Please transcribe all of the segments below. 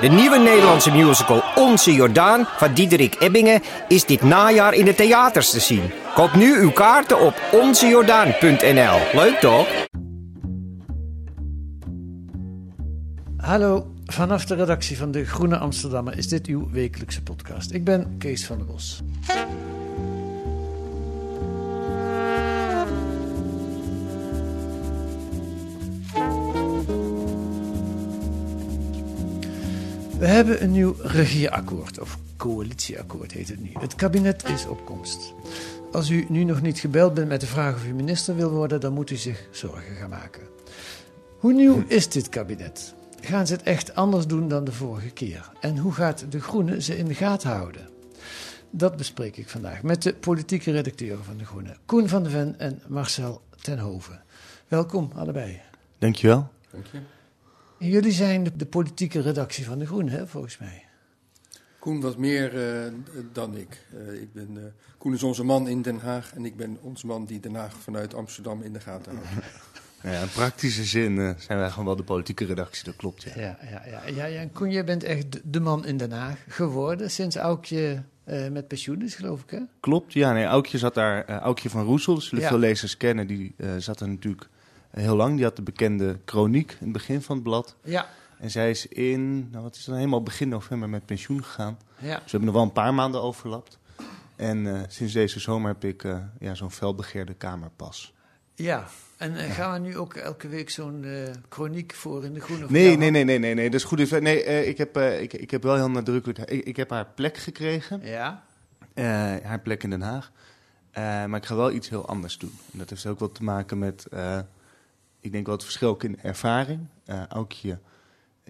De nieuwe Nederlandse musical Onze Jordaan van Diederik Ebbingen is dit najaar in de theaters te zien. Koop nu uw kaarten op onzejordaan.nl. Leuk toch? Hallo, vanaf de redactie van De Groene Amsterdammer is dit uw wekelijkse podcast. Ik ben Kees van der Bos. We hebben een nieuw regieakkoord, of coalitieakkoord heet het nu. Het kabinet is op komst. Als u nu nog niet gebeld bent met de vraag of u minister wil worden, dan moet u zich zorgen gaan maken. Hoe nieuw is dit kabinet? Gaan ze het echt anders doen dan de vorige keer? En hoe gaat De Groene ze in de gaten houden? Dat bespreek ik vandaag met de politieke redacteuren van De Groene, Koen van der Ven en Marcel Tenhoven. Welkom allebei. Dankjewel. Jullie zijn de, de politieke redactie van De Groene, hè, volgens mij. Koen wat meer eh, dan ik. Eh, ik ben, eh, Koen is onze man in Den Haag en ik ben onze man die Den Haag vanuit Amsterdam in de gaten houdt. Nou ja, in praktische zin eh, zijn wij gewoon wel de politieke redactie, dat klopt. Ja. Ja, ja, ja. ja, ja. En Koen, jij bent echt de- man in Den Haag geworden sinds Aukje eh, met pensioen is, geloof ik, hè? Klopt, ja. Nee, Aukje zat daar, Aukje van Roesel, dat zullen Ja. veel lezers kennen, die eh, zat er natuurlijk heel lang. Die had de bekende chroniek in het begin van het blad. Ja, En zij is in, nou wat is dan helemaal begin november met pensioen gegaan. ja. Dus we hebben nog wel een paar maanden overlapt. En eh, sinds deze zomer heb ik eh, ja, zo'n felbegeerde kamerpas. Ja, en eh, gaan we nu ook elke week zo'n chroniek voor in de groene? Nee, nee, nee, nee, nee, nee, dat is goed. Nee, ik, heb, ik, ik heb wel heel nadrukkelijk, ik, ik heb haar plek gekregen. Ja, haar plek in Den Haag. Maar ik ga wel iets heel anders doen. En dat heeft ook wat te maken met, ik denk wel het verschil ook in ervaring. Eh Aukje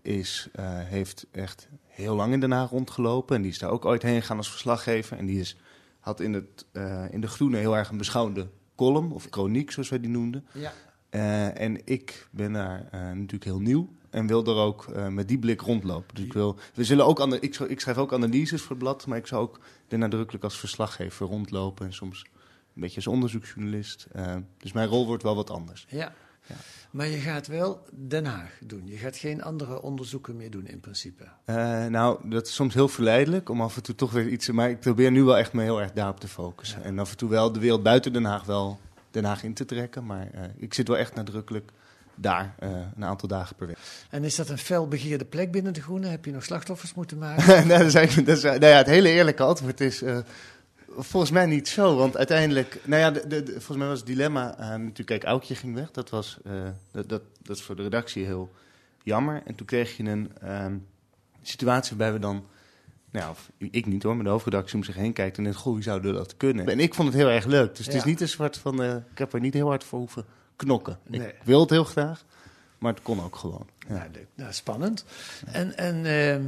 is, eh, heeft echt heel lang in Den Haag rondgelopen. En die is daar ook ooit heen gegaan als verslaggever. En die is, had in, het, eh, in de Groene heel erg een beschouwende column, of chroniek zoals wij die noemden. ja. En ik ben daar natuurlijk heel nieuw en wil er ook met die blik rondlopen. Dus ik wil, we zullen ook, ik, ik schrijf ook analyses voor het blad, maar ik zou ook er nadrukkelijk als verslaggever rondlopen en soms een beetje als onderzoeksjournalist. Dus mijn rol wordt wel wat anders. ja. Ja. Maar je gaat wel Den Haag doen. Je gaat geen andere onderzoeken meer doen in principe. Eh, nou, dat is soms heel verleidelijk om af en toe toch weer iets. Maar ik probeer nu wel echt me heel erg daarop te focussen. En af en toe wel de wereld buiten Den Haag wel Den Haag in te trekken. Maar eh, ik zit wel echt nadrukkelijk daar eh, een aantal dagen per week. En is dat een fel begeerde plek binnen de groene? Heb je nog slachtoffers moeten maken? nou, dat is dat is, nou ja, het hele eerlijke antwoord is volgens mij niet zo. Want uiteindelijk, nou ja, de, de- de- volgens mij was het dilemma. eh, natuurlijk, kijk, Aukje ging weg. Dat, was, eh, dat, dat, dat is voor de redactie heel jammer. En toen kreeg je een ehm, situatie waarbij we dan. Nou, of ik niet hoor, maar de hoofdredactie om zich heen kijkt en denkt: Goh, wie zou dat kunnen? En ik vond het heel erg leuk. Dus het is niet een soort van. eh, ik heb er niet heel hard voor hoeven knokken. Nee. Ik wil het heel graag, maar het kon ook gewoon. Ja. Nou, leuk. Nou, spannend. En, en, ehm,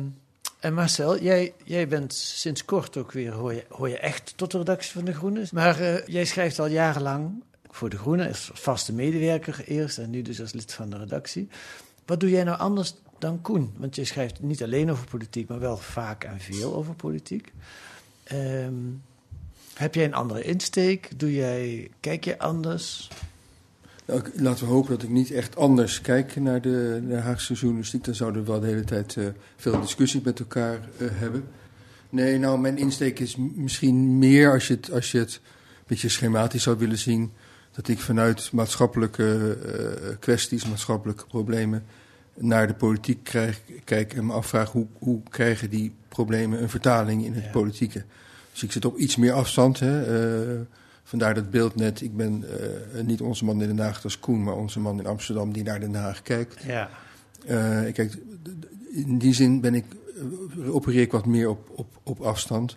en Marcel, jij, jij bent sinds kort ook weer, hoor je, hoor je echt tot de redactie van De Groene. Maar eh, jij schrijft al jarenlang voor De Groene, als vaste medewerker eerst en nu dus als lid van de redactie. Wat doe jij nou anders dan Koen? Want je schrijft niet alleen over politiek, maar wel vaak en veel over politiek. Ehm, heb jij een andere insteek? Doe jij, kijk je anders? Nou, laten we hopen dat ik niet echt anders kijk naar de, Haagse journalistiek. Dan zouden we wel de hele tijd eh, veel discussie met elkaar eh, hebben. Nee, nou, mijn insteek is misschien meer als je het, als je het een beetje schematisch zou willen zien. Dat ik vanuit maatschappelijke eh, kwesties, maatschappelijke problemen naar de politiek krijg, kijk en me afvraag hoe, hoe krijgen die problemen een vertaling in het Ja. politieke. Dus ik zit op iets meer afstand. Hè, vandaar dat beeld net. Ik ben eh, niet onze man in Den Haag, dat is Koen, maar onze man in Amsterdam die naar Den Haag kijkt. Ja. Eh, kijk, in die zin ben ik, eh, opereer ik wat meer op, op, op afstand.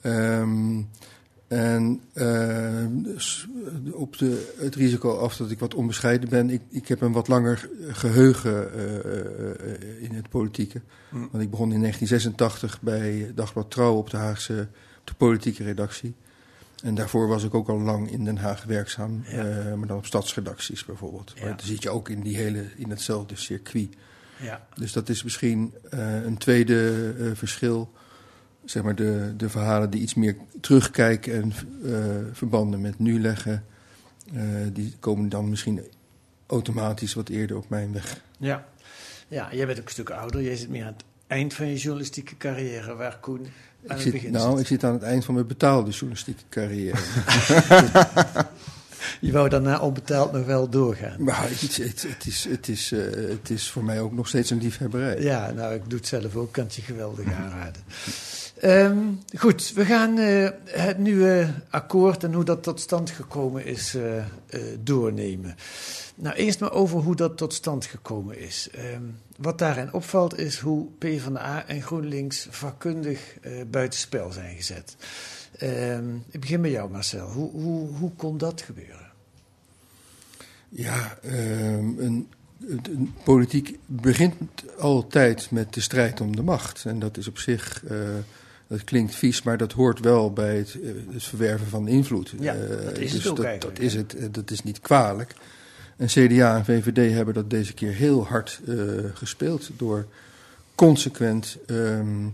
Ehm, En dus op de, het risico af dat ik wat onbescheiden ben, ik, ik heb een wat langer geheugen eh, eh, in het politieke. Mm. Want ik begon in 1986 bij Dagblad Trouw op de Haagse op de politieke redactie. En daarvoor was ik ook al lang in Den Haag werkzaam, Ja. eh, maar dan op stadsredacties bijvoorbeeld. Ja. Maar dan zit je ook in, die hele, in hetzelfde circuit. Ja. Dus dat is misschien eh, een tweede eh, verschil. Zeg maar de, de verhalen die iets meer terugkijken en verbanden met nu leggen. die komen dan misschien automatisch wat eerder op mijn weg. Ja. ja, jij bent ook een stuk ouder. Jij zit meer aan het eind van je journalistieke carrière, waar Koen aan Ik het zit, begin nou, zit. ik zit aan het eind van mijn betaalde journalistieke carrière. Je wou daarna onbetaald nog wel doorgaan. maar het, het, het, is, het, is, eh, het is voor mij ook nog steeds een liefhebberij. Ja, nou, ik doe het zelf ook. Kan het je geweldig aanraden. Ehm, goed, we gaan eh, het nieuwe akkoord en hoe dat tot stand gekomen is eh, doornemen. Nou, eerst maar over hoe dat tot stand gekomen is. Ehm, wat daarin opvalt is hoe PvdA en GroenLinks vakkundig eh buitenspel zijn gezet. Ehm, ik begin bij jou, Marcel. Hoe, hoe, hoe kon dat gebeuren? Ja, ehm, een, politiek begint altijd met de strijd om de macht. En dat is op zich, eh, dat klinkt vies, maar dat hoort wel bij het, eh, het verwerven van invloed. Ja, dat is dus ook dat, is, het, eh, dat is niet kwalijk. En CDA en VVD hebben dat deze keer heel hard eh, gespeeld door consequent ehm,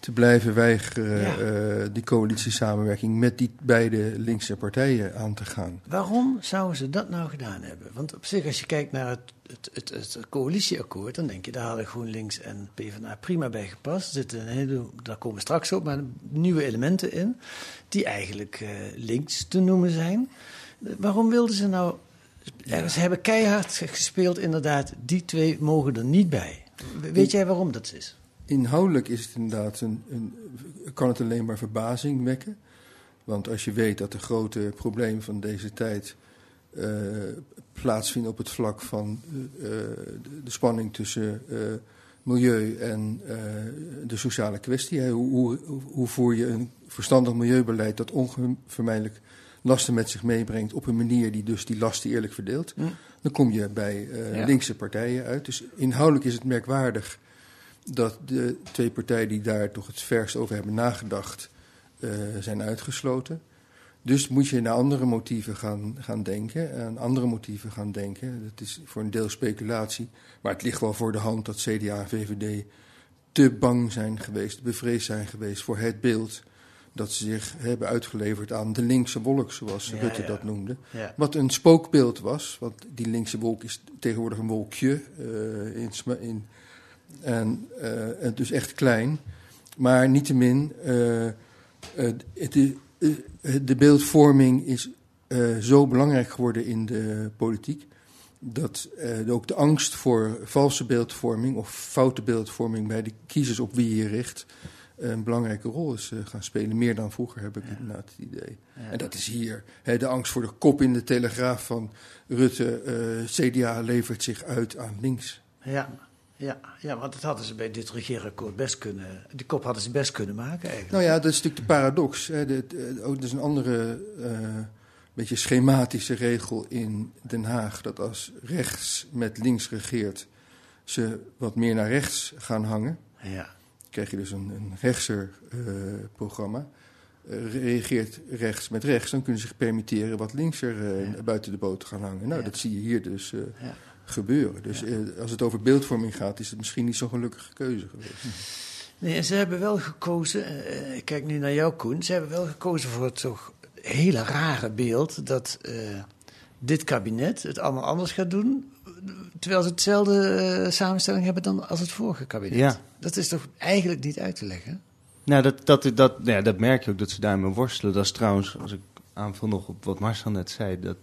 te blijven weigeren Ja. eh, die coalitiesamenwerking met die beide linkse partijen aan te gaan. Waarom zouden ze dat nou gedaan hebben? Want op zich, als je kijkt naar het, het, het, het coalitieakkoord, dan denk je, daar hadden GroenLinks en PvdA prima bij gepast. Er zitten een hele, daar komen we straks op, maar nieuwe elementen in, die eigenlijk eh, links te noemen zijn. Waarom wilden ze nou... Ze hebben keihard gespeeld, inderdaad. Die twee mogen er niet bij. Weet jij waarom dat is? Inhoudelijk is het inderdaad een, een, kan het alleen maar verbazing wekken. Want als je weet dat de grote problemen van deze tijd eh, plaatsvinden op het vlak van eh, de, spanning tussen eh, milieu en de sociale kwestie. Hoe, hoe, hoe voer je een verstandig milieubeleid dat onvermijdelijk lasten met zich meebrengt op een manier die dus die lasten eerlijk verdeelt? Hm. Dan kom je bij Ja. linkse partijen uit. Dus inhoudelijk is het merkwaardig dat de twee partijen die daar toch het verst over hebben nagedacht, eh, zijn uitgesloten. Dus moet je naar andere motieven gaan, gaan denken. Aan andere motieven gaan denken. Dat is voor een deel speculatie. Maar het ligt wel voor de hand dat CDA en VVD te bang zijn geweest, bevreesd zijn geweest voor het beeld dat ze zich hebben uitgeleverd aan de linkse wolk, zoals Ja, Rutte ja. dat noemde. Ja. Wat een spookbeeld was, want die linkse wolk is tegenwoordig een wolkje eh, in, in, en eh, en dus echt klein. Maar niettemin, eh, het is, de beeldvorming is zo belangrijk geworden in de politiek. Dat ook de angst voor valse beeldvorming of foute beeldvorming bij de kiezers op wie je richt. Een belangrijke rol is eh, gaan spelen. Meer dan vroeger heb ik inderdaad het idee. En dat is hier. Hè, de angst voor de kop in de telegraaf van Rutte. eh, CDA levert zich uit aan links. Ja, ja, ja, want dat hadden ze bij dit regeerakkoord best kunnen... Die kop hadden ze best kunnen maken eigenlijk. Nou ja, dat is natuurlijk de paradox. Hè. Ook, er is een andere, eh, beetje schematische regel in Den Haag. Dat als rechts met links regeert, ze wat meer naar rechts gaan hangen. Ja, krijg je dus een, een rechtser eh, programma. Eh, reageert rechts met rechts, dan kunnen ze zich permitteren wat linkser eh, Ja. buiten de boot te gaan hangen. Nou, Ja. dat zie je hier dus ja. gebeuren. Dus als het over beeldvorming gaat, is het misschien niet zo'n gelukkige keuze geweest. Nee, en ze hebben wel gekozen, ik kijk nu naar jou Koen, ze hebben wel gekozen voor het toch hele rare beeld dat dit kabinet het allemaal anders gaat doen, terwijl ze hetzelfde eh, samenstelling hebben dan als het vorige kabinet. Ja. Dat is toch eigenlijk niet uit te leggen? Nou, dat, dat, dat, nou ja, dat merk je ook dat ze daarmee worstelen. Dat is trouwens, als ik aanvul nog op wat Marcel net zei, dat,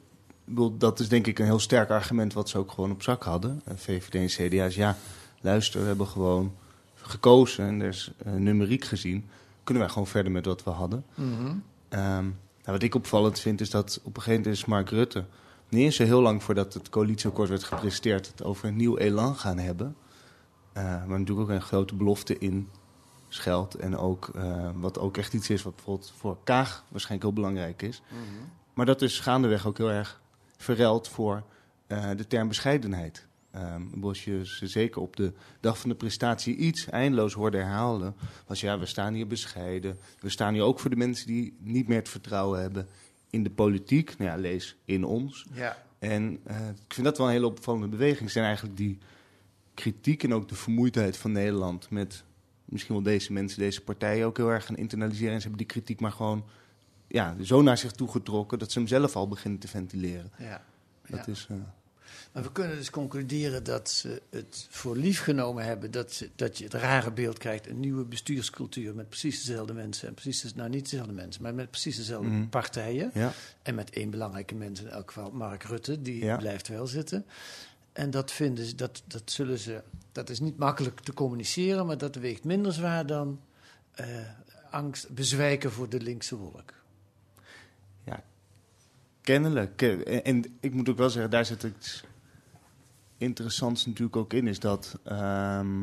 dat is denk ik een heel sterk argument wat ze ook gewoon op zak hadden. VVD en CDA is ja, luister, we hebben gewoon gekozen en er is eh, numeriek gezien. Kunnen wij gewoon verder met wat we hadden. Ehm, nou, wat ik opvallend vind is dat op een gegeven moment is Mark Rutte niet eens zo heel lang voordat het coalitieakkoord werd gepresenteerd, het over een nieuw elan gaan hebben. Eh, maar natuurlijk ook een grote belofte in scheldt. En ook, eh, wat ook echt iets is wat bijvoorbeeld voor Kaag waarschijnlijk heel belangrijk is. Maar dat is gaandeweg ook heel erg verruild voor eh, de term bescheidenheid. Um, als je ze zeker op de dag van de prestatie iets eindeloos hoorde herhalen, was ja, we staan hier bescheiden. We staan hier ook voor de mensen die niet meer het vertrouwen hebben in de politiek. Nou ja, lees in ons. Ja. En uh, ik vind dat wel een hele opvallende beweging. Zijn eigenlijk die kritiek en ook de vermoeidheid van Nederland met misschien wel deze mensen, deze partijen ook heel erg gaan internaliseren. En ze hebben die kritiek maar gewoon ja, zo naar zich toe getrokken dat ze hem zelf al beginnen te ventileren. Ja. Dat ja. is. Uh, maar we kunnen dus concluderen dat ze het voor lief genomen hebben dat, ze, dat je het rare beeld krijgt: een nieuwe bestuurscultuur met precies dezelfde mensen. En precies, nou niet dezelfde mensen, maar met precies dezelfde Mhm. partijen. ja. En met één belangrijke mens, in elk geval Mark Rutte, die Ja. blijft wel zitten. En dat vinden ze, dat, dat zullen ze, dat is niet makkelijk te communiceren, maar dat weegt minder zwaar dan eh, angst, bezwijken voor de linkse wolk. Kennelijk. En, en ik moet ook wel zeggen, daar zit iets interessants natuurlijk ook in. Is dat, ehm,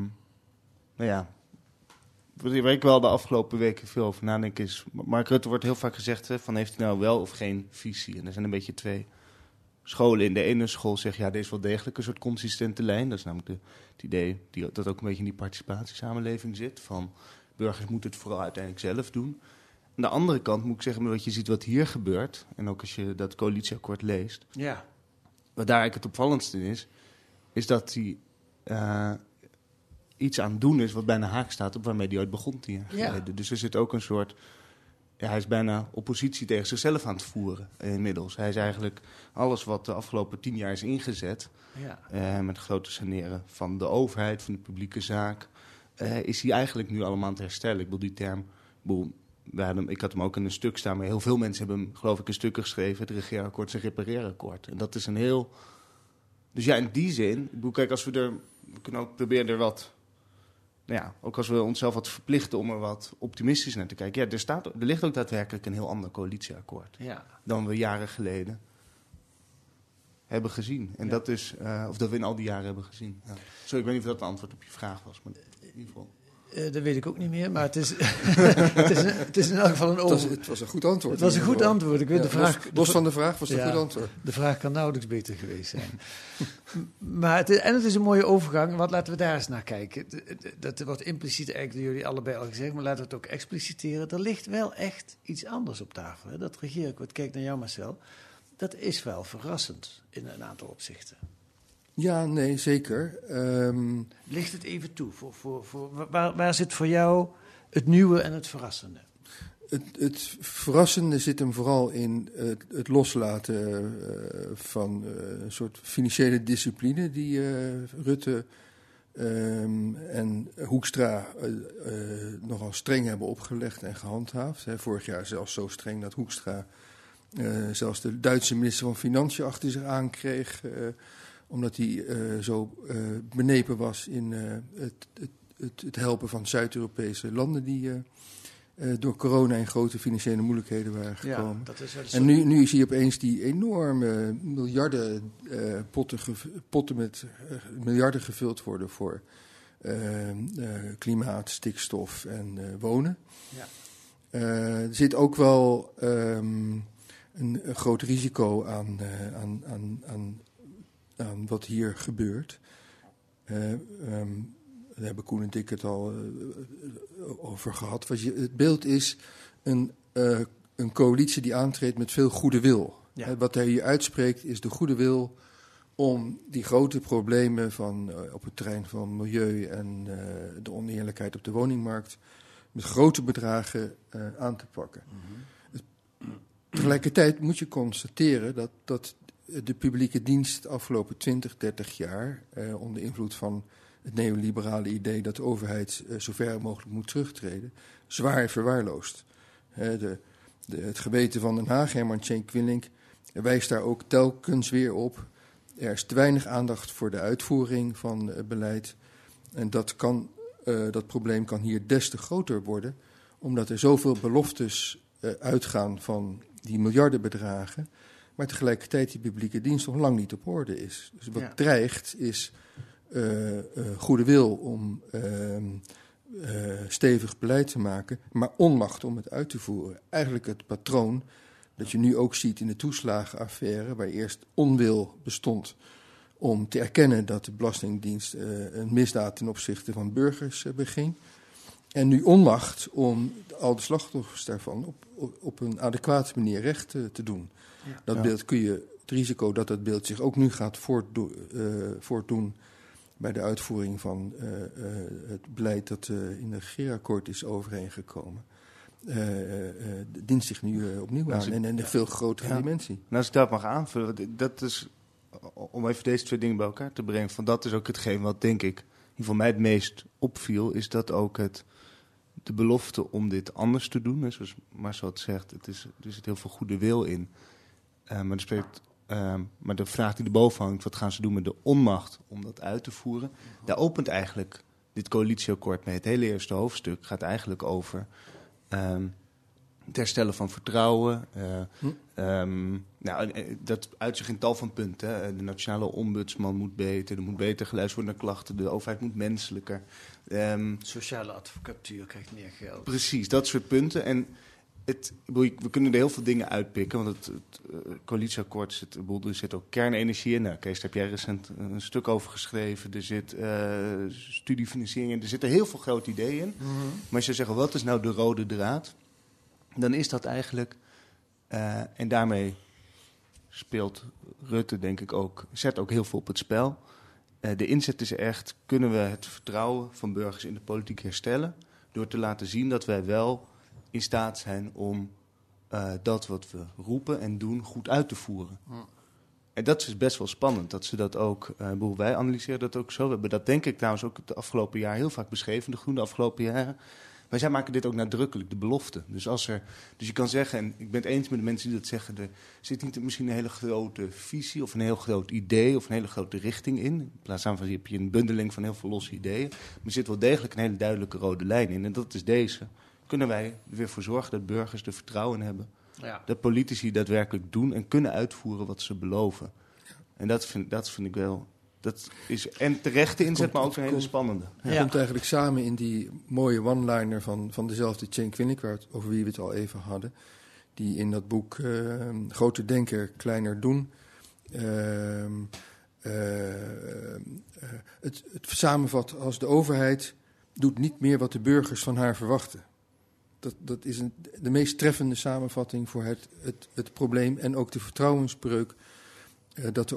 nou ja, waar ik wel de afgelopen weken veel over nadenk is... Mark Rutte wordt heel vaak gezegd hè, van heeft hij nou wel of geen visie? En er zijn een beetje twee scholen. In de ene school zegt ja, deze is wel degelijk een soort consistente lijn. Dat is namelijk de, het idee die, dat ook een beetje in die participatiesamenleving zit. Van burgers moeten het vooral uiteindelijk zelf doen. Aan de andere kant moet ik zeggen, wat je ziet wat hier gebeurt... en ook als je dat coalitieakkoord leest... Ja, wat daar eigenlijk het opvallendste in is... is dat hij eh, iets aan het doen is wat bijna haak staat... op waarmee hij ooit begon tien jaar Ja. geleden. Dus er zit ook een soort... Ja, hij is bijna oppositie tegen zichzelf aan het voeren inmiddels. Hij is eigenlijk alles wat de afgelopen tien jaar is ingezet... ja. eh, met grote saneren van de overheid, van de publieke zaak... eh, is hij eigenlijk nu allemaal aan het herstellen. Ik bedoel, die term... hadden hem- ik had hem ook in een stuk staan, maar heel veel mensen hebben hem, geloof ik, in stukken geschreven. Het regeerakkoord een repareerakkoord. En dat is een heel. Dus ja, in die zin, ik bedoel, kijk, als we er. We kunnen ook proberen er wat. Nou ja, ook als we onszelf wat verplichten om er wat optimistisch naar te kijken. Ja, er, staat, er ligt ook daadwerkelijk een heel ander coalitieakkoord ja. dan we jaren geleden hebben gezien. En Ja. dat is, eh, of dat we in al die jaren hebben gezien. Ja. Sorry, ik weet niet of dat een antwoord op je vraag was, maar in ieder geval. Eh, dat weet ik ook niet meer, maar het is, het is, het is in elk geval een Het was, over. het was een goed antwoord. Het was een goed antwoord. Ik weet Ja, de vraag. los, los van de vraag was het Ja. een goed antwoord. De vraag kan nauwelijks beter geweest zijn. maar het is, en het is een mooie overgang, want laten we daar eens naar kijken. Dat wordt impliciet eigenlijk door jullie allebei al gezegd, maar laten we het ook expliciteren. Er ligt wel echt iets anders op tafel. Hè? Dat regeerakkoord, kijk naar jou Marcel, dat is wel verrassend in een aantal opzichten. Ja, nee, zeker. Ehm, Ligt het even toe? Voor, voor, voor, waar, waar zit voor jou het nieuwe en het verrassende? het, het verrassende zit hem vooral in het, het loslaten eh, van eh, een soort financiële discipline die eh, Rutte ehm, en Hoekstra nogal streng hebben opgelegd en gehandhaafd. Hè. Vorig jaar zelfs zo streng dat Hoekstra zelfs de Duitse minister van Financiën achter zich aankreeg. Omdat hij eh, zo eh, benepen was in eh, het, het, het, helpen van Zuid-Europese landen die door corona in grote financiële moeilijkheden waren gekomen. dat is wel een En nu, nu zie je opeens die enorme miljarden potten, potten met miljarden gevuld worden voor klimaat, stikstof en wonen. Ja. Er zit ook wel ehm, een, een groot risico aan, aan, aan, aan, aan wat hier gebeurt. Ehm, daar hebben Koen en ik het al eh, over gehad. Wat je, het beeld is een, eh, een coalitie die aantreedt met veel goede wil. Ja. Wat hij hier uitspreekt is de goede wil om die grote problemen van, op het terrein van milieu en de oneerlijkheid op de woningmarkt met grote bedragen aan te pakken. Het- Tegelijkertijd moet je constateren dat, dat de publieke dienst de afgelopen 20, 30 jaar eh, onder invloed van het neoliberale idee dat de overheid eh, zo ver mogelijk moet terugtreden, zwaar verwaarloosd. De, de, het geweten van Den Haag, Herman Tjenk Willink, wijst daar ook telkens weer op. Er is te weinig aandacht voor de uitvoering van beleid. En dat, kan, eh, dat probleem kan hier des te groter worden, omdat er zoveel beloftes uitgaan van die miljardenbedragen, maar tegelijkertijd die publieke dienst nog lang niet op orde is. Dus wat Ja. dreigt is eh, eh, goede wil om ehm, eh, stevig beleid te maken, maar onmacht om het uit te voeren. Eigenlijk het patroon dat je nu ook ziet in de toeslagenaffaire, waar eerst onwil bestond om te erkennen dat de Belastingdienst een misdaad ten opzichte van burgers beging. En nu onmacht om al de slachtoffers daarvan op, op, op een adequate manier recht te doen. Dat ja. beeld kun je, het risico dat dat beeld zich ook nu gaat voortdo voortdoen bij de uitvoering van het beleid dat in het regeerakkoord is overeengekomen. dient zich nu opnieuw aan en in een veel grotere ja. dimensie. Nou, als ik dat mag aanvullen, dat is om even deze twee dingen bij elkaar te brengen. Van dat is ook hetgeen wat denk ik, in geval mij het meest opviel, is dat ook het, de belofte om dit anders te doen. Hè, zoals Marcel het zegt, het is, er zit heel veel goede wil in. Uh, maar, spreekt, uh, maar de vraag die erboven hangt, wat gaan ze doen met de onmacht om dat uit te voeren? Daar opent eigenlijk dit coalitieakkoord mee. Het hele eerste hoofdstuk gaat eigenlijk over... Um, het herstellen van vertrouwen. Uh, hm. um, nou, dat uit zich in tal van punten. Hè. De nationale ombudsman moet beter, er moet beter geluisterd worden naar klachten, de overheid moet menselijker. Um, Sociale advocatuur krijgt meer geld. Precies, dat soort punten. En het, we kunnen er heel veel dingen uitpikken, want het, het uh, coalitieakkoord zit, er zit ook kernenergie in. Nou, Kees, daar heb jij recent een stuk over geschreven. Er zit uh, studiefinanciering in. Er zitten heel veel grote ideeën in. Mm -hmm. Maar als je zegt, wat is nou de rode draad? dan is dat eigenlijk. Uh, en daarmee speelt Rutte, denk ik ook, zet ook heel veel op het spel. De inzet is echt: kunnen we het vertrouwen van burgers in de politiek herstellen? Door te laten zien dat wij wel in staat zijn om uh, dat wat we roepen en doen goed uit te voeren. Hm. En dat is best wel spannend, dat ze dat ook, uh, wij analyseren dat ook zo. We hebben dat denk ik trouwens ook het afgelopen jaar heel vaak beschreven, de groene afgelopen jaren. Maar zij maken dit ook nadrukkelijk, de belofte. Dus, als er, dus je kan zeggen, en ik ben het eens met de mensen die dat zeggen, er zit niet misschien een hele grote visie of een heel groot idee of een hele grote richting in. In plaats van heb je een bundeling van heel veel losse ideeën. Maar er zit wel degelijk een hele duidelijke rode lijn in. En dat is deze. Kunnen wij er weer voor zorgen dat burgers er vertrouwen in hebben. Ja. Dat politici daadwerkelijk doen en kunnen uitvoeren wat ze beloven. En dat vind, dat vind ik wel dat is en terechte inzet, maar ook een hele spannende. Het ja. komt eigenlijk samen in die mooie one-liner van, van dezelfde Chen Quinnick, over wie we het al even hadden. Die in dat boek uh, Grote Denken, Kleiner Doen. Uh, uh, het, het samenvat als de overheid doet niet meer wat de burgers van haar verwachten. Dat, dat is een, de meest treffende samenvatting voor het, het, het probleem en ook de vertrouwensbreuk uh, dat de,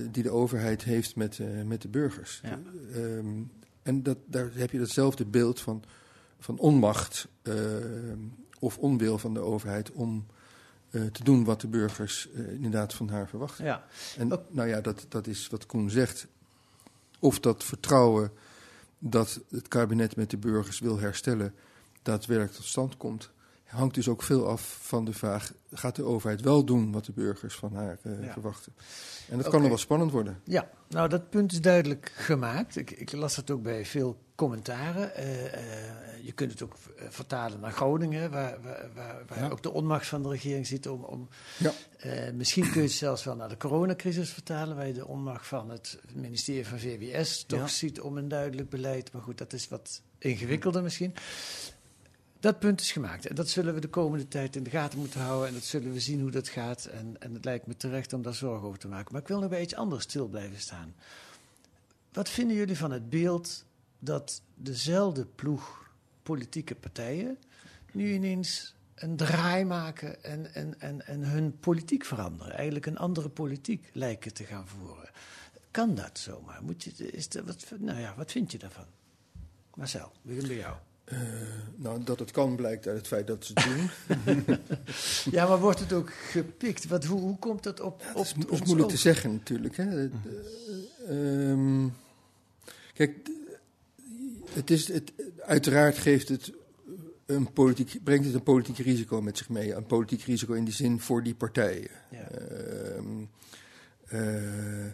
uh, die de overheid heeft met, uh, met de burgers. Ja. Um, en dat, daar heb je datzelfde beeld van, van onmacht of onwil van de overheid om te doen wat de burgers inderdaad van haar verwachten. Ja. En nou ja, dat, dat is wat Koen zegt. Of dat vertrouwen dat het kabinet met de burgers wil herstellen, daadwerkelijk tot stand komt hangt dus ook veel af van de vraag: gaat de overheid wel doen wat de burgers van haar uh, ja. verwachten? En dat okay. kan nog wel spannend worden. Ja, nou dat punt is duidelijk gemaakt. Ik, ik las het ook bij veel commentaren. Uh, uh, je kunt het ook vertalen naar Groningen, waar, waar, waar, waar ja. ook de onmacht van de regering zit om. om ja. misschien kun je het zelfs wel naar de coronacrisis vertalen, waar je de onmacht van het ministerie van VWS toch ziet om een duidelijk beleid. Maar goed, dat is wat ingewikkelder misschien. Dat punt is gemaakt. En dat zullen we de komende tijd in de gaten moeten houden. En dat zullen we zien hoe dat gaat. En, en het lijkt me terecht om daar zorgen over te maken. Maar ik wil nog bij iets anders stil blijven staan. Wat vinden jullie van het beeld dat dezelfde ploeg politieke partijen nu ineens een draai maken en, en, en, hun politiek veranderen? Eigenlijk een andere politiek lijken te gaan voeren. Kan dat zomaar? Moet je, is dat, wat, nou ja, wat vind je daarvan? Marcel, begin bij jou. Uh, nou, dat het kan blijkt uit het feit dat ze het doen. ja, maar wordt het ook gepikt? Wat, hoe, hoe komt dat op? Ja, dat is, is moeilijk te zeggen natuurlijk. Hè. Uh, um, kijk, het is, het, uiteraard geeft het een politiek, brengt het een politiek risico met zich mee. Een politiek risico in die zin voor die partijen. Ja. Uh,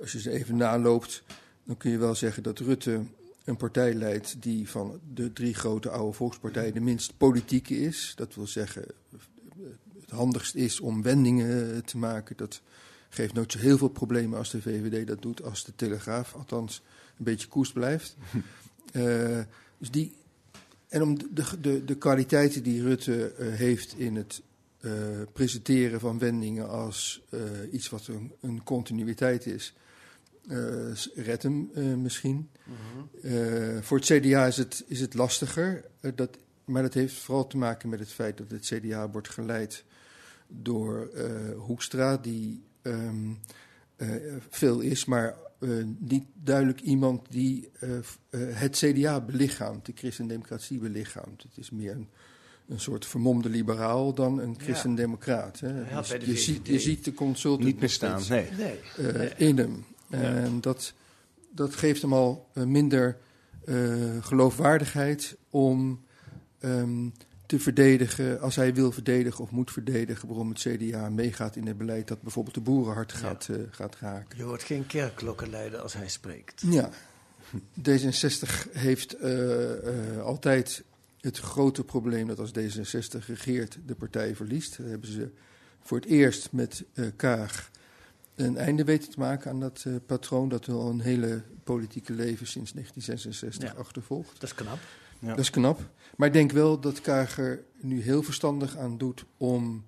als je ze even naloopt, dan kun je wel zeggen dat Rutte een partij leidt die van de drie grote oude volkspartijen de minst politieke is. Dat wil zeggen, het handigst is om wendingen te maken. Dat geeft nooit zo heel veel problemen als de VVD dat doet, als de Telegraaf althans een beetje koest blijft. Uh, Dus die, en om de, de, de kwaliteiten die Rutte eh, heeft in het eh, presenteren van wendingen als eh, iets wat een, een continuïteit is, eh redt hem eh, misschien. Eh, voor het CDA is het, is het lastiger, eh, dat, maar dat heeft vooral te maken met het feit dat het CDA wordt geleid door eh, Hoekstra, die ehm, eh, veel is, maar eh, niet duidelijk iemand die eh, eh, het CDA belichaamt, de christendemocratie belichaamt. Het is meer een, een soort vermomde liberaal dan een christendemocraat. hè. Je, ziet, je ziet de consultant Niet meer nog staan, steeds, nee. Nee. eh, in hem. En dat, dat geeft hem al eh, minder eh, geloofwaardigheid om ehm, te verdedigen, als hij wil verdedigen of moet verdedigen, waarom het CDA meegaat in het beleid dat bijvoorbeeld de boeren hard gaat, eh, gaat raken. Je hoort geen kerkklokkenleider als hij spreekt. Ja, D66 heeft altijd het grote probleem dat als D66 regeert, de partij verliest. Hebben ze voor het eerst met Kaag een einde weten te maken aan dat eh, patroon dat al een hele politieke leven sinds 1966 Ja. achtervolgt. Dat is knap. Ja. Dat is knap. Maar ik denk wel dat Kaag er nu heel verstandig aan doet om,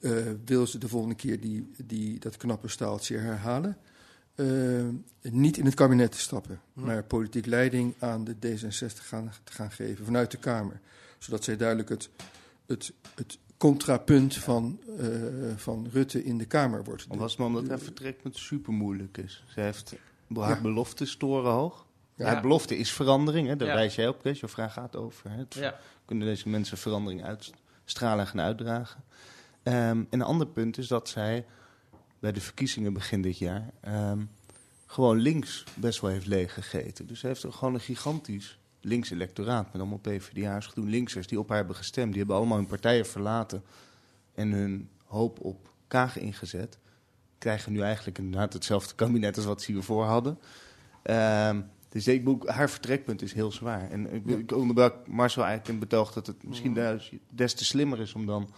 eh, wil ze de volgende keer die, die, dat knappe staaltje herhalen, eh, niet in het kabinet te stappen, maar politiek leiding aan de D66 gaan, te gaan geven vanuit de Kamer. Zodat zij duidelijk het, het, het contrapunt van, eh, van Rutte in de Kamer wordt. Was het maar omdat haar vertrek met super moeilijk is. Ze heeft haar Ja. belofte is torenhoog. Ja. Haar belofte is verandering, hè? daar Ja. wijs jij op, Kees. Je vraag gaat over. Hè? Ja. Kunnen deze mensen verandering uitstralen en gaan uitdragen? Ehm, en een ander punt is dat zij bij de verkiezingen begin dit jaar ehm, gewoon links best wel heeft leeggegeten. Dus ze heeft er gewoon een gigantisch links electoraat met allemaal PvdA's, GroenLinksers die op haar hebben gestemd. Die hebben allemaal hun partijen verlaten en hun hoop op Kaag ingezet. Krijgen nu eigenlijk inderdaad hetzelfde kabinet als wat ze hiervoor hadden. Ehm, dus ik, bedoel, haar vertrekpunt is heel zwaar. En ik, ik onderbrak Marcel eigenlijk in betoog dat het misschien des, des te slimmer is om dan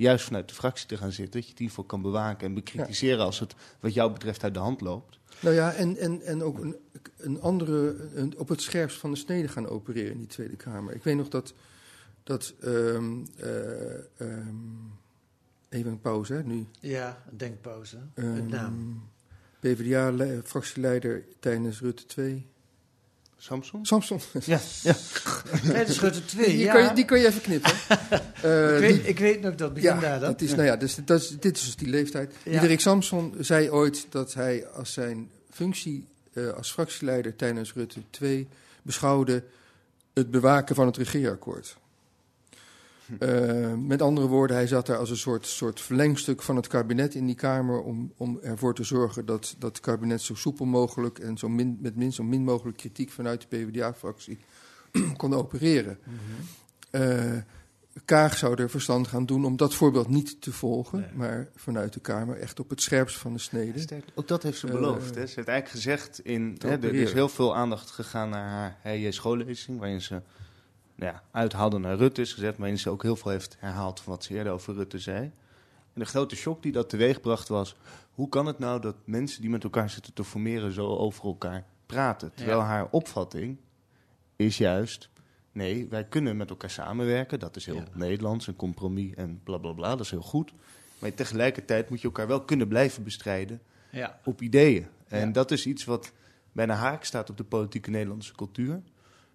juist vanuit de fractie te gaan zitten. Dat je het in ieder geval kan bewaken en bekritiseren als het wat jou betreft uit de hand loopt. Nou ja, en, en, en ook een, een andere, een, op het scherpst van de snede gaan opereren in die Tweede Kamer. Ik weet nog dat, dat ehm, eh, ehm, even een pauze hè, nu. Ja, een denkpauze. Ehm, Met naam. PvdA-fractieleider tijdens Rutte 2. Samson? Samson. Ja, ja. Tijdens Rutte 2, Die, ja. kan je, die kan je even knippen. Eh, ik, die- weet, ik weet nog dat begin ja, daar dan. dat is, nou ja, dus, dat is, dit is dus die leeftijd. Ja. Diederik Samson zei ooit dat hij als zijn functie eh, als fractieleider tijdens Rutte 2 beschouwde het bewaken van het regeerakkoord. Eh, met andere woorden, hij zat daar als een soort, soort verlengstuk van het kabinet in die Kamer om, om ervoor te zorgen dat, dat het kabinet zo soepel mogelijk en zo min, met min, zo min mogelijk kritiek vanuit de PvdA-fractie kon opereren. Eh, Kaag zou er verstand gaan doen om dat voorbeeld niet te volgen, Nee. maar vanuit de Kamer echt op het scherpst van de snede. Ook dat heeft ze Eh, beloofd. Hè. Ze heeft eigenlijk gezegd, in, hè, er is heel veel aandacht gegaan naar haar schoollezing, waarin ze ja, uithaalde naar Rutte is gezet, waarin ze ook heel veel heeft herhaald van wat ze eerder over Rutte zei. En de grote shock die dat teweegbracht was, hoe kan het nou dat mensen die met elkaar zitten te formeren zo over elkaar praten? Terwijl Ja. haar opvatting is juist, nee, wij kunnen met elkaar samenwerken, dat is heel Ja. Nederlands, een compromis en bla bla bla, dat is heel goed. Maar tegelijkertijd moet je elkaar wel kunnen blijven bestrijden Ja. op ideeën. En dat is iets wat bijna haak staat op de politieke Nederlandse cultuur.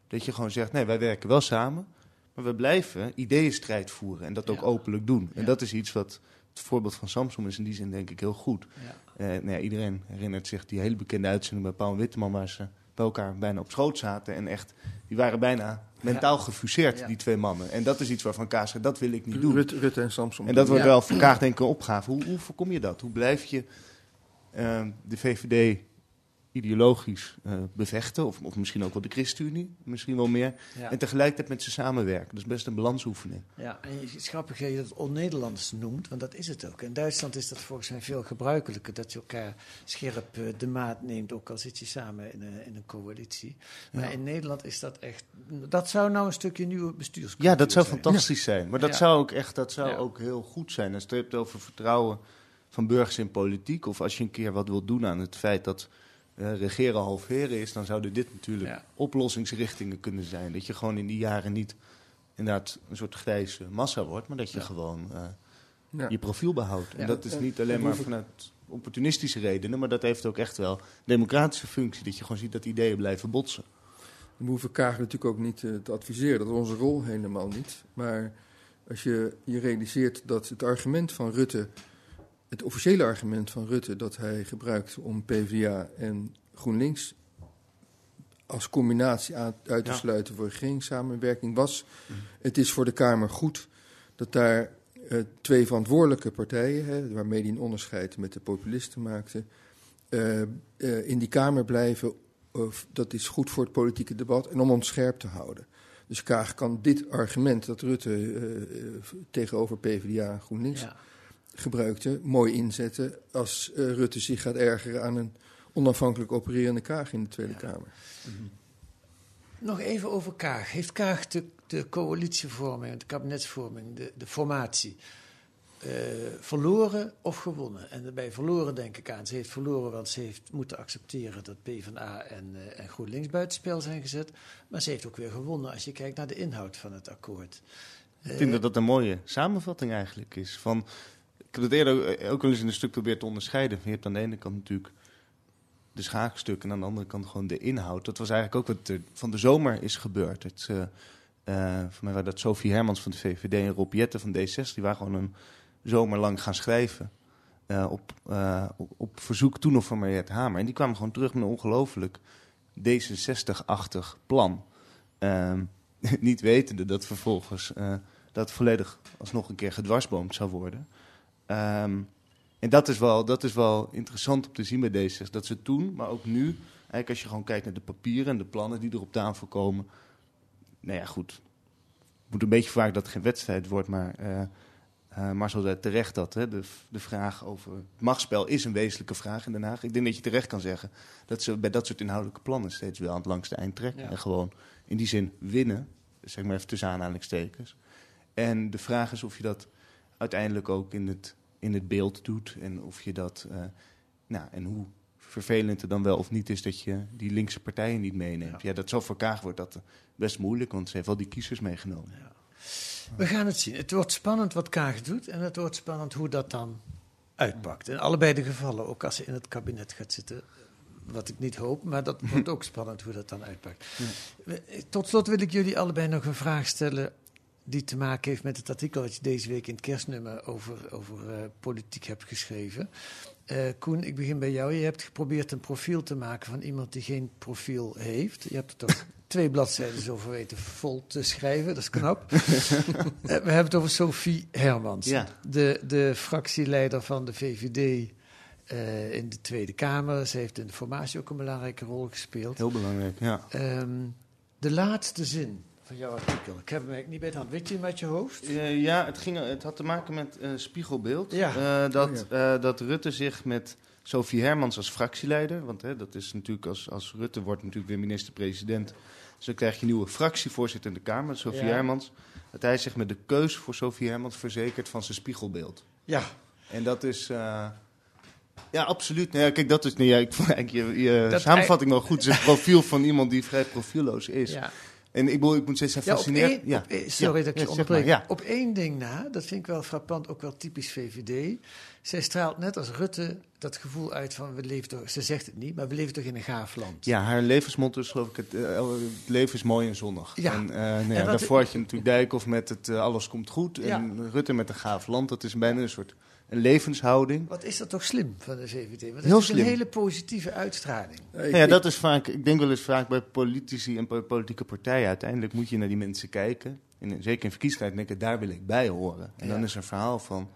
Dat je gewoon zegt, nee, wij werken wel samen, maar we blijven ideeënstrijd voeren en dat ook Ja. openlijk doen. En Ja. dat is iets wat, het voorbeeld van Samsung is in die zin denk ik heel goed. Ja. Eh, nou ja, iedereen herinnert zich die hele bekende uitzending bij Paul Witteman, waar ze bij elkaar bijna op schoot zaten. En echt, die waren bijna mentaal gefuseerd, Ja. die twee mannen. En dat is iets waarvan Kaas zegt, dat wil ik niet doen. Rutte, Rutte en Samson. En dat wordt Ja. wel voor Kaag denk ik een opgave. Hoe, hoe voorkom je dat? Hoe blijf je eh, de VVD ideologisch eh, bevechten? Of, of misschien ook wel de ChristenUnie, misschien wel meer. Ja. En tegelijkertijd met ze samenwerken. Dat is best een balansoefening. Ja, en het is grappig dat je dat on-Nederlands noemt, want dat is het ook. In Duitsland is dat volgens mij veel gebruikelijker, dat je elkaar scherp eh, de maat neemt, ook al zit je samen in een, in een coalitie. Maar Ja. in Nederland is dat echt, dat zou nou een stukje nieuwe bestuurscultuur Ja, dat zou zijn. fantastisch zijn. Maar dat zou ook echt dat zou ook heel goed zijn. Als je het hebt over vertrouwen van burgers in politiek. Of als je een keer wat wilt doen aan het feit dat eh, regeren halveren is, dan zouden dit natuurlijk Ja. oplossingsrichtingen kunnen zijn. Dat je gewoon in die jaren niet inderdaad een soort grijze massa wordt, maar dat je Ja. gewoon eh, Ja. je profiel behoudt. Ja. En dat is niet en alleen maar vanuit opportunistische redenen, maar dat heeft ook echt wel democratische functie. Dat je gewoon ziet dat ideeën blijven botsen. We hoeven Kaag natuurlijk ook niet eh, te adviseren. Dat is onze rol helemaal niet. Maar als je je realiseert dat het argument van Rutte, het officiële argument van Rutte dat hij gebruikt om PvdA en GroenLinks als combinatie aan- uit te Ja. sluiten voor regeringssamenwerking was, het is voor de Kamer goed dat daar eh, twee verantwoordelijke partijen, hè, waarmee hij een onderscheid met de populisten maakte, eh, eh, in die Kamer blijven of dat is goed voor het politieke debat en om ons scherp te houden. Dus Kaag kan dit argument dat Rutte tegenover PvdA en GroenLinks Ja. Gebruikte, mooi inzetten als eh, Rutte zich gaat ergeren aan een onafhankelijk opererende Kaag in de Tweede Kamer. Nog even over Kaag. Heeft Kaag de, de coalitievorming, de kabinetsvorming, de, de formatie, eh, verloren of gewonnen? En daarbij verloren denk ik aan. Ze heeft verloren, want ze heeft moeten accepteren dat PvdA en, eh, en GroenLinks buitenspel zijn gezet. Maar ze heeft ook weer gewonnen als je kijkt naar de inhoud van het akkoord. Ik vind dat dat een mooie samenvatting eigenlijk is. Van, heb het eerder ook- ook wel eens in een stuk proberen te onderscheiden. Je hebt aan de ene kant natuurlijk de schaakstukken en aan de andere kant gewoon de inhoud. Dat was eigenlijk ook wat er van de zomer is gebeurd. Het, eh eh, voor mij waren dat Sophie Hermans van de VVD en Rob Jetten van D6. Die waren gewoon een zomer lang gaan schrijven. eh, op, eh, op, op verzoek toen nog van Mariette Hamer. En die kwamen gewoon terug met een ongelooflijk D66-achtig plan. Ehm, niet wetende dat vervolgens eh, dat volledig alsnog een keer gedwarsboomd zou worden. Ehm, en dat is, wel, dat is wel interessant om te zien bij D66. Dat ze toen, maar ook nu, eigenlijk als je gewoon kijkt naar de papieren en de plannen die er op tafel komen. Nou ja, goed. Moet een beetje vaak dat het geen wedstrijd wordt, maar eh eh, Marcel zei terecht dat. Hè, de, de vraag over het machtsspel is een wezenlijke vraag in Den Haag. Ik denk dat je terecht kan zeggen dat ze bij dat soort inhoudelijke plannen steeds wel aan het langste eind trekken. Ja. En gewoon in die zin winnen, zeg maar even tussen aanhalingstekens. En de vraag is of je dat uiteindelijk ook in het, in het beeld doet. En of je dat, eh, nou, en hoe vervelend het dan wel of niet is dat je die linkse partijen niet meeneemt. Ja, dat zal voor Kaag wordt dat best moeilijk, want ze heeft wel die kiezers meegenomen. We gaan het zien. Het wordt spannend wat Kaag doet en het wordt spannend hoe dat dan uitpakt. In allebei de gevallen, ook als ze in het kabinet gaat zitten. Wat ik niet hoop, maar dat wordt ook spannend hoe dat dan uitpakt. Tot slot wil ik jullie allebei nog een vraag stellen die te maken heeft met het artikel dat je deze week in het kerstnummer over, over eh, politiek hebt geschreven. Eh, Koen, ik begin bij jou. Je hebt geprobeerd een profiel te maken van iemand die geen profiel heeft. Je hebt er toch twee bladzijden zo voor weten vol te schrijven. Dat is knap. Eh, we hebben het over Sophie Hermans. Ja. De, de fractieleider van de VVD in de Tweede Kamer. Ze heeft in de formatie ook een belangrijke rol gespeeld. Heel belangrijk, ja. Ehm, de laatste zin van jouw artikel. Ik heb hem eigenlijk niet bij de hand. Weet je uit je hoofd? Eh, ja, het, ging, het had te maken met eh, spiegelbeeld. Ja. Eh, dat, Oh, dat Rutte zich met Sophie Hermans als fractieleider... want hè, dat is natuurlijk als, als Rutte wordt natuurlijk weer minister-president... dus dan krijg je een nieuwe fractievoorzitter in de Kamer, Sophie Ja. Hermans... dat hij zich met de keus voor Sophie Hermans verzekert van zijn spiegelbeeld. Ja. En dat is... ja, absoluut. Nou ja, kijk, dat is... Nee, ja, ik vond eigenlijk je, samenvatting nog goed. Het is het profiel van iemand die vrij profieloos is. ja. En ik, bedoel, ik moet steeds zijn fascineerd... ja. sorry dat ik je onderbreek. Op één ding na, dat vind ik wel frappant, ook wel typisch VVD. Zij straalt net als Rutte dat gevoel uit van, we leven toch, ze zegt het niet, maar we leven toch in een gaaf land. Ja, haar levensmotto is geloof ik, het, eh, het leven is mooi en zonnig. Ja. En, eh, nou ja, En daarvoor had je natuurlijk Dijkhoff met het eh, alles komt goed. En Rutte met een gaaf land. Dat is bijna een soort een levenshouding. Wat is dat toch slim van de VVD? Want dat Heel is een hele positieve uitstraling. Ik- Nou ja, ik- dat is vaak, ik denk wel eens vaak bij politici en po- politieke partijen. Uiteindelijk moet je naar die mensen kijken. En zeker in verkiezingstijd denken, daar wil ik bij horen. En dan is er een verhaal van,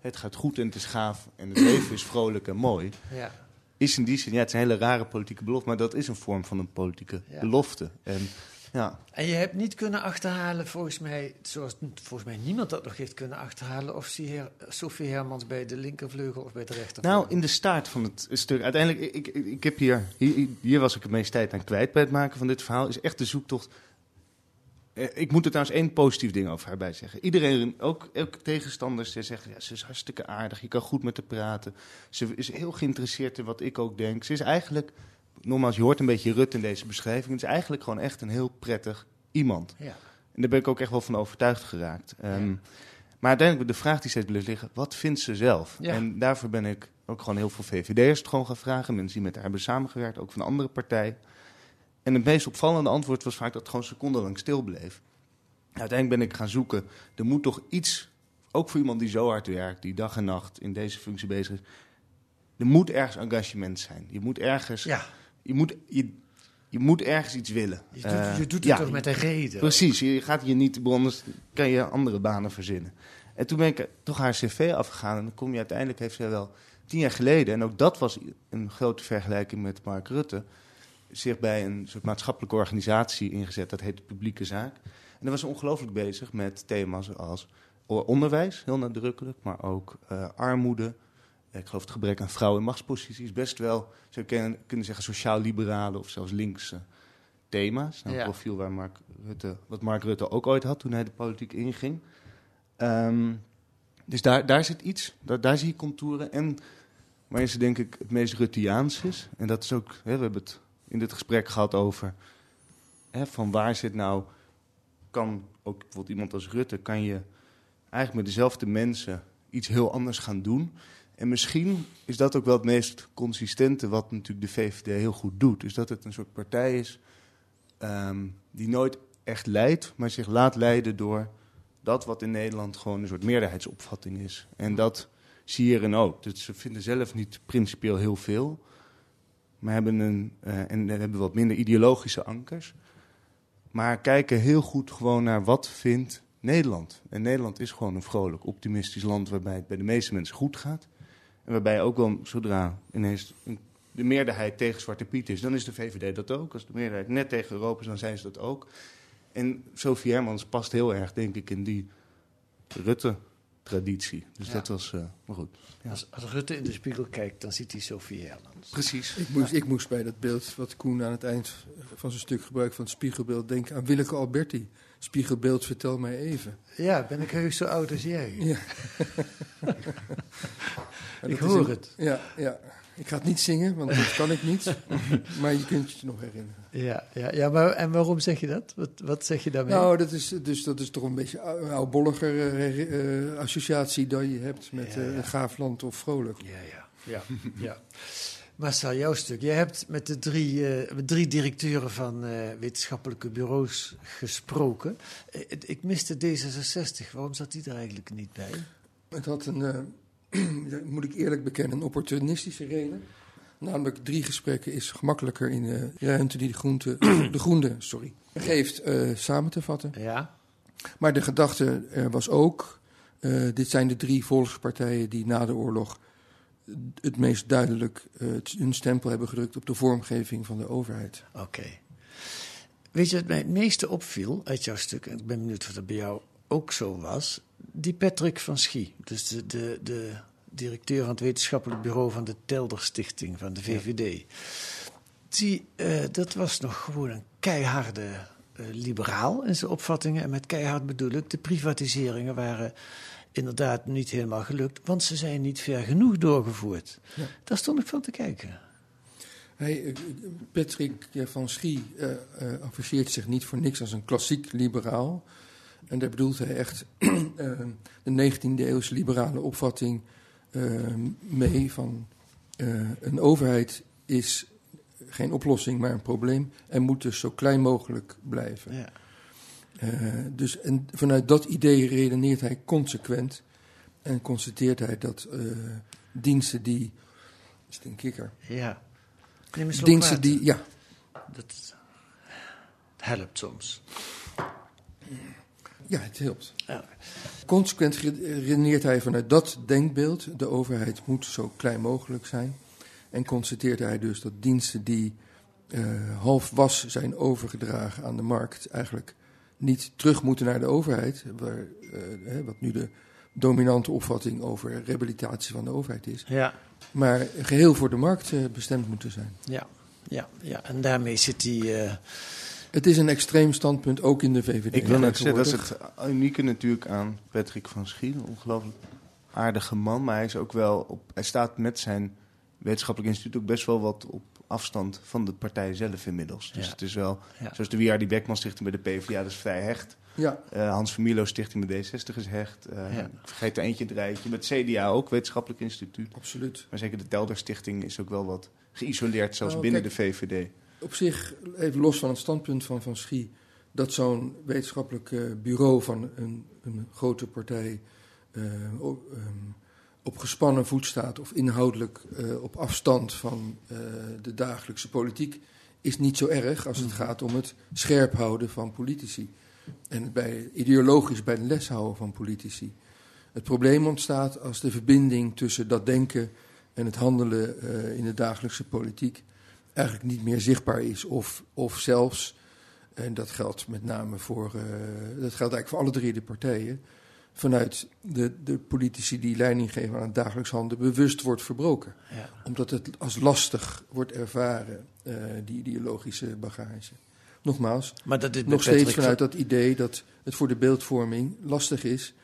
het gaat goed en het is gaaf. En het leven is vrolijk en mooi. Ja. Is in die zin, ja, het is een hele rare politieke belofte. Maar dat is een vorm van een politieke Ja. belofte. En ja, En je hebt niet kunnen achterhalen, volgens mij, zoals volgens mij niemand dat nog heeft kunnen achterhalen, of Sophie Hermans bij de linkervleugel of bij de rechtervleugel. Nou, in de staart van het stuk. Uiteindelijk, ik, ik, ik heb hier, hier, hier was ik het meest tijd aan kwijt bij het maken van dit verhaal. Is echt de zoektocht. Eh, Ik moet er trouwens één positief ding over haar bij zeggen. Iedereen, ook, ook tegenstanders, die zeggen: ja, ze is hartstikke aardig. Je kan goed met haar praten. Ze is heel geïnteresseerd in wat ik ook denk. Ze is eigenlijk nogmaals, je hoort een beetje Rut in deze beschrijving. Het is eigenlijk gewoon echt een heel prettig iemand. Ja. En daar ben ik ook echt wel van overtuigd geraakt. Ehm, Maar uiteindelijk, de vraag die steeds bleef liggen, wat vindt ze zelf? Ja. En daarvoor ben ik ook gewoon heel veel VVD'ers het gewoon gaan vragen. Mensen die met haar hebben samengewerkt, ook van andere partijen. En het meest opvallende antwoord was vaak dat het gewoon secondenlang stil bleef. Uiteindelijk ben ik gaan zoeken, er moet toch iets, ook voor iemand die zo hard werkt, die dag en nacht in deze functie bezig is. Er moet ergens engagement zijn. Je moet ergens, Ja, je moet, je, je moet ergens iets willen. je doet, Eh, je doet het toch met een reden? Precies, je gaat je niet, anders kan je andere banen verzinnen. En toen ben ik toch haar cv afgegaan en dan kom je uiteindelijk, heeft zij wel tien jaar geleden, en ook dat was een grote vergelijking met Mark Rutte, zich bij een soort maatschappelijke organisatie ingezet, dat heet de Publieke Zaak. En daar was ze ongelooflijk bezig met thema's als onderwijs, heel nadrukkelijk, maar ook eh, armoede. Ik geloof het gebrek aan vrouwen in machtsposities, best wel, zou je kunnen- zeggen, sociaal-liberale of zelfs linkse thema's. Nou, een Ja. profiel waar Mark Rutte, wat Mark Rutte ook ooit had toen hij de politiek inging. Ehm, dus daar, daar zit iets, daar, daar zie je contouren. En waarin ze denk ik het meest Ruttiaans is. En dat is ook, hè, we hebben het in dit gesprek gehad over... Hè, van waar zit nou... Kan ook bijvoorbeeld iemand als Rutte... kan je eigenlijk met dezelfde mensen iets heel anders gaan doen... En misschien is dat ook wel het meest consistente wat natuurlijk de VVD heel goed doet. Is dat het een soort partij is ehm, die nooit echt leidt, maar zich laat leiden door dat wat in Nederland gewoon een soort meerderheidsopvatting is. En dat zie je hierin ook. Dus ze vinden zelf niet principieel heel veel, maar hebben, een, eh, en hebben wat minder ideologische ankers. Maar kijken heel goed gewoon naar wat vindt Nederland. En Nederland is gewoon een vrolijk, optimistisch land waarbij het bij de meeste mensen goed gaat. En waarbij ook wel, zodra ineens een- de meerderheid tegen Zwarte Piet is, dan is de VVD dat ook. Als de meerderheid net tegen Europa is, dan zijn ze dat ook. En Sophie Hermans past heel erg, denk ik, in die Rutte-traditie. Dus Ja. dat was, eh, maar goed. Ja. Als, als Rutte in de spiegel kijkt, dan ziet hij Sophie Hermans. Precies. Ik moest, ik moest bij dat beeld wat Koen aan het eind van zijn stuk gebruikt van het spiegelbeeld denken aan Willeke Alberti. Spiegelbeeld, vertel mij even. Ja, ben ik heus zo oud als jij? Ja. Ik hoor een- het. Ja, ja. Ik ga het niet zingen, want dat kan ik niet. maar je kunt je het nog herinneren. Ja, ja, ja maar en waarom zeg je dat? Wat, wat zeg je daarmee? Nou, dat is, dus, dat is toch een beetje een oudbolliger eh, eh, associatie dan je hebt met Ja, eh, ja. een gaafland of vrolijk. Ja, ja, ja. ja. Marcel, jouw stuk. Jij hebt met de drie, eh, met drie directeuren van eh, wetenschappelijke bureaus gesproken. Eh, ik miste D66. Waarom zat die er eigenlijk niet bij? Het had een, eh, ja, moet ik eerlijk bekennen, een opportunistische reden. Namelijk drie gesprekken is gemakkelijker in de ruimte die de, groente, de groente sorry, geeft eh, samen te vatten. Ja. Maar de gedachte er was ook, eh, dit zijn de drie volkspartijen die na de oorlog het meest duidelijk eh, hun stempel hebben gedrukt op de vormgeving van de overheid. Oké. Weet je wat mij het meeste opviel uit jouw stuk, en ik ben benieuwd of dat bij jou ook zo was, die Patrick van Schie, dus de, de, de directeur van het wetenschappelijk bureau van de Telder Stichting van de VVD. Die, eh, dat was nog gewoon een keiharde eh, liberaal in zijn opvattingen. En met keihard bedoel ik, de privatiseringen waren inderdaad niet helemaal gelukt, want ze zijn niet ver genoeg doorgevoerd. Ja. Daar stond ik van te kijken. Hij, eh, Patrick van Schie afficheert zich niet voor niks als een klassiek liberaal. En daar bedoelt hij echt eh, de 19e eeuwse liberale opvatting eh, mee van eh, een overheid is geen oplossing, maar een probleem en moet dus zo klein mogelijk blijven. Ja. Dus en vanuit dat idee redeneert hij consequent en constateert hij dat diensten die. Is het een kikker? Ja. Neem Diensten water. die. Ja, Dat helpt soms. Ja, het helpt. Ja. Consequent re- redeneert hij vanuit dat denkbeeld. De overheid moet zo klein mogelijk zijn. En constateert hij dus dat diensten die eh, half was zijn overgedragen aan de markt. eigenlijk niet terug moeten naar de overheid. Waar, eh, wat nu de dominante opvatting over rehabilitatie van de overheid is. Ja, Maar geheel voor de markt eh, bestemd moeten zijn. ja, ja, ja. En daarmee zit die. Het is een extreem standpunt, ook in de VVD. Ik wil net zeggen, dat is het unieke natuurlijk aan Patrick van Schie. Een ongelooflijk aardige man, maar hij, is ook wel op, hij staat met zijn wetenschappelijk instituut ook best wel wat op afstand van de partij zelf inmiddels. Dus Ja. het is wel, Ja. zoals de Die Beckman Stichting bij de PvdA, dat is vrij hecht. Ja, Eh, Hans Vermilo Stichting bij D60 is hecht. Eh, Ja. Ik vergeet er eentje rijtje. Met CDA ook, Wetenschappelijk Instituut. absoluut. Maar zeker de Telder Stichting is ook wel wat geïsoleerd, zelfs Nou, binnen kijk, de VVD. Op zich, even los van het standpunt van Van Schie, dat zo'n wetenschappelijk eh, bureau van een, een grote partij eh, op, ehm, op gespannen voet staat of inhoudelijk eh, op afstand van de dagelijkse politiek, is niet zo erg als het gaat om het scherp houden van politici. En bij, ideologisch bij de les houden van politici. Het probleem ontstaat als de verbinding tussen dat denken en het handelen in de dagelijkse politiek eigenlijk niet meer zichtbaar is. Of, of zelfs, en dat geldt met name voor, eh, dat geldt eigenlijk voor alle drie de partijen, vanuit de, de politici die leiding geven aan het dagelijks handelen, bewust wordt verbroken. Ja. Omdat het als lastig wordt ervaren, eh, die ideologische bagage. Nogmaals, Maar dat nog steeds vanuit dat idee dat het voor de beeldvorming lastig is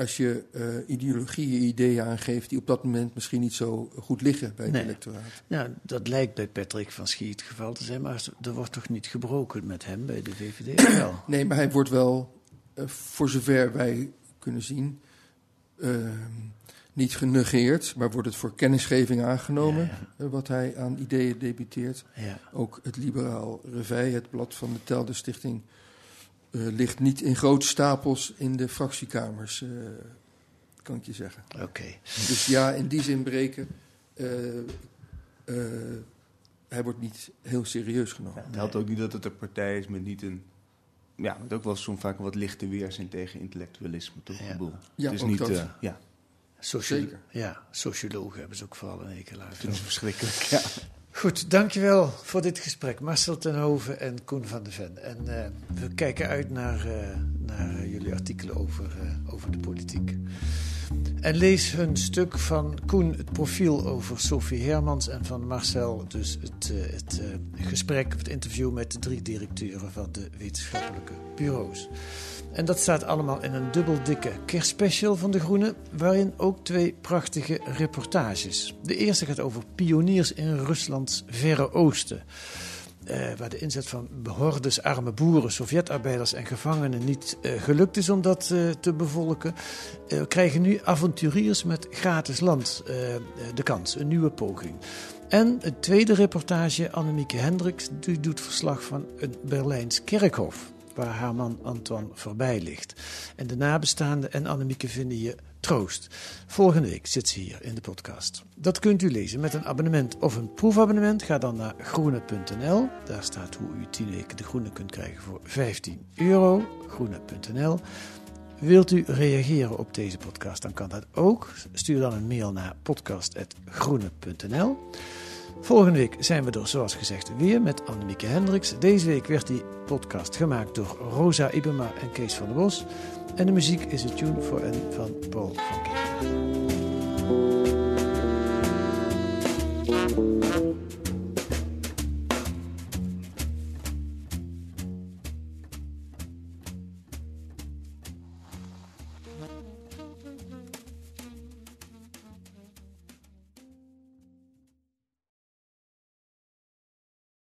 als je eh, ideologieën, ideeën aangeeft die op dat moment misschien niet zo goed liggen bij het Nee. electoraat. Ja, dat lijkt bij Patrick van Schie het geval te zijn, maar er wordt toch niet gebroken met hem bij de VVD? Wel. Nee, maar hij wordt wel, eh, voor zover wij kunnen zien, ehm, niet genegeerd, maar wordt het voor kennisgeving aangenomen, Ja, eh, wat hij aan ideeën debuteert. Ja. Ook het Liberaal Revij, het blad van de Telder Stichting, eh, ligt niet in grote stapels in de fractiekamers, eh, kan ik je zeggen. Oké. Dus ja, in die zin breken. eh, eh, hij wordt niet heel serieus genomen. Het helpt ook niet dat het een partij is met niet een... Ja, met ook wel soms vaak een wat lichte weerzin tegen intellectualisme, toch? Ja. Ja, het is ook niet... dat. eh, ja, Socio- Zeker. Ja, sociologen hebben ze ook vooral een hekel aan. dat is verschrikkelijk. Ja. Goed, dankjewel voor dit gesprek. Marcel Tenhoven en Koen van de Ven. En eh, we kijken uit naar, eh, naar jullie artikelen over, eh, over de politiek. En lees hun stuk van Koen, het profiel over Sophie Hermans... en van Marcel, dus het, het gesprek, het interview met de drie directeuren... van de wetenschappelijke bureaus. En dat staat allemaal in een dubbel dikke kerstspecial van De Groene, waarin ook twee prachtige reportages. De eerste gaat over pioniers in Ruslands Verre Oosten. eh, waar de inzet van hordes arme boeren, Sovjetarbeiders en gevangenen niet eh, gelukt is om dat eh, te bevolken, krijgen nu avonturiers met gratis land de kans, een nieuwe poging. En het tweede reportage, Annemieke Hendricks, die doet verslag van een Berlijns kerkhof waar haar man Antoine voorbij ligt. En de nabestaanden en Annemieke vinden hier troost. Volgende week zit ze hier in de podcast. Dat kunt u lezen met een abonnement of een proefabonnement. Ga dan naar groene.nl. Daar staat hoe u 10 weken de groene kunt krijgen voor 15 euro. Groene.nl. Wilt u reageren op deze podcast, dan kan dat ook. Stuur dan een mail naar podcast.groene.nl. Volgende week zijn we er zoals gezegd weer met Annemieke Hendricks. Deze week werd die podcast gemaakt door Rosa Ibema en Kees van der Bos. En de muziek is een tune voor n van Paul van Kijk.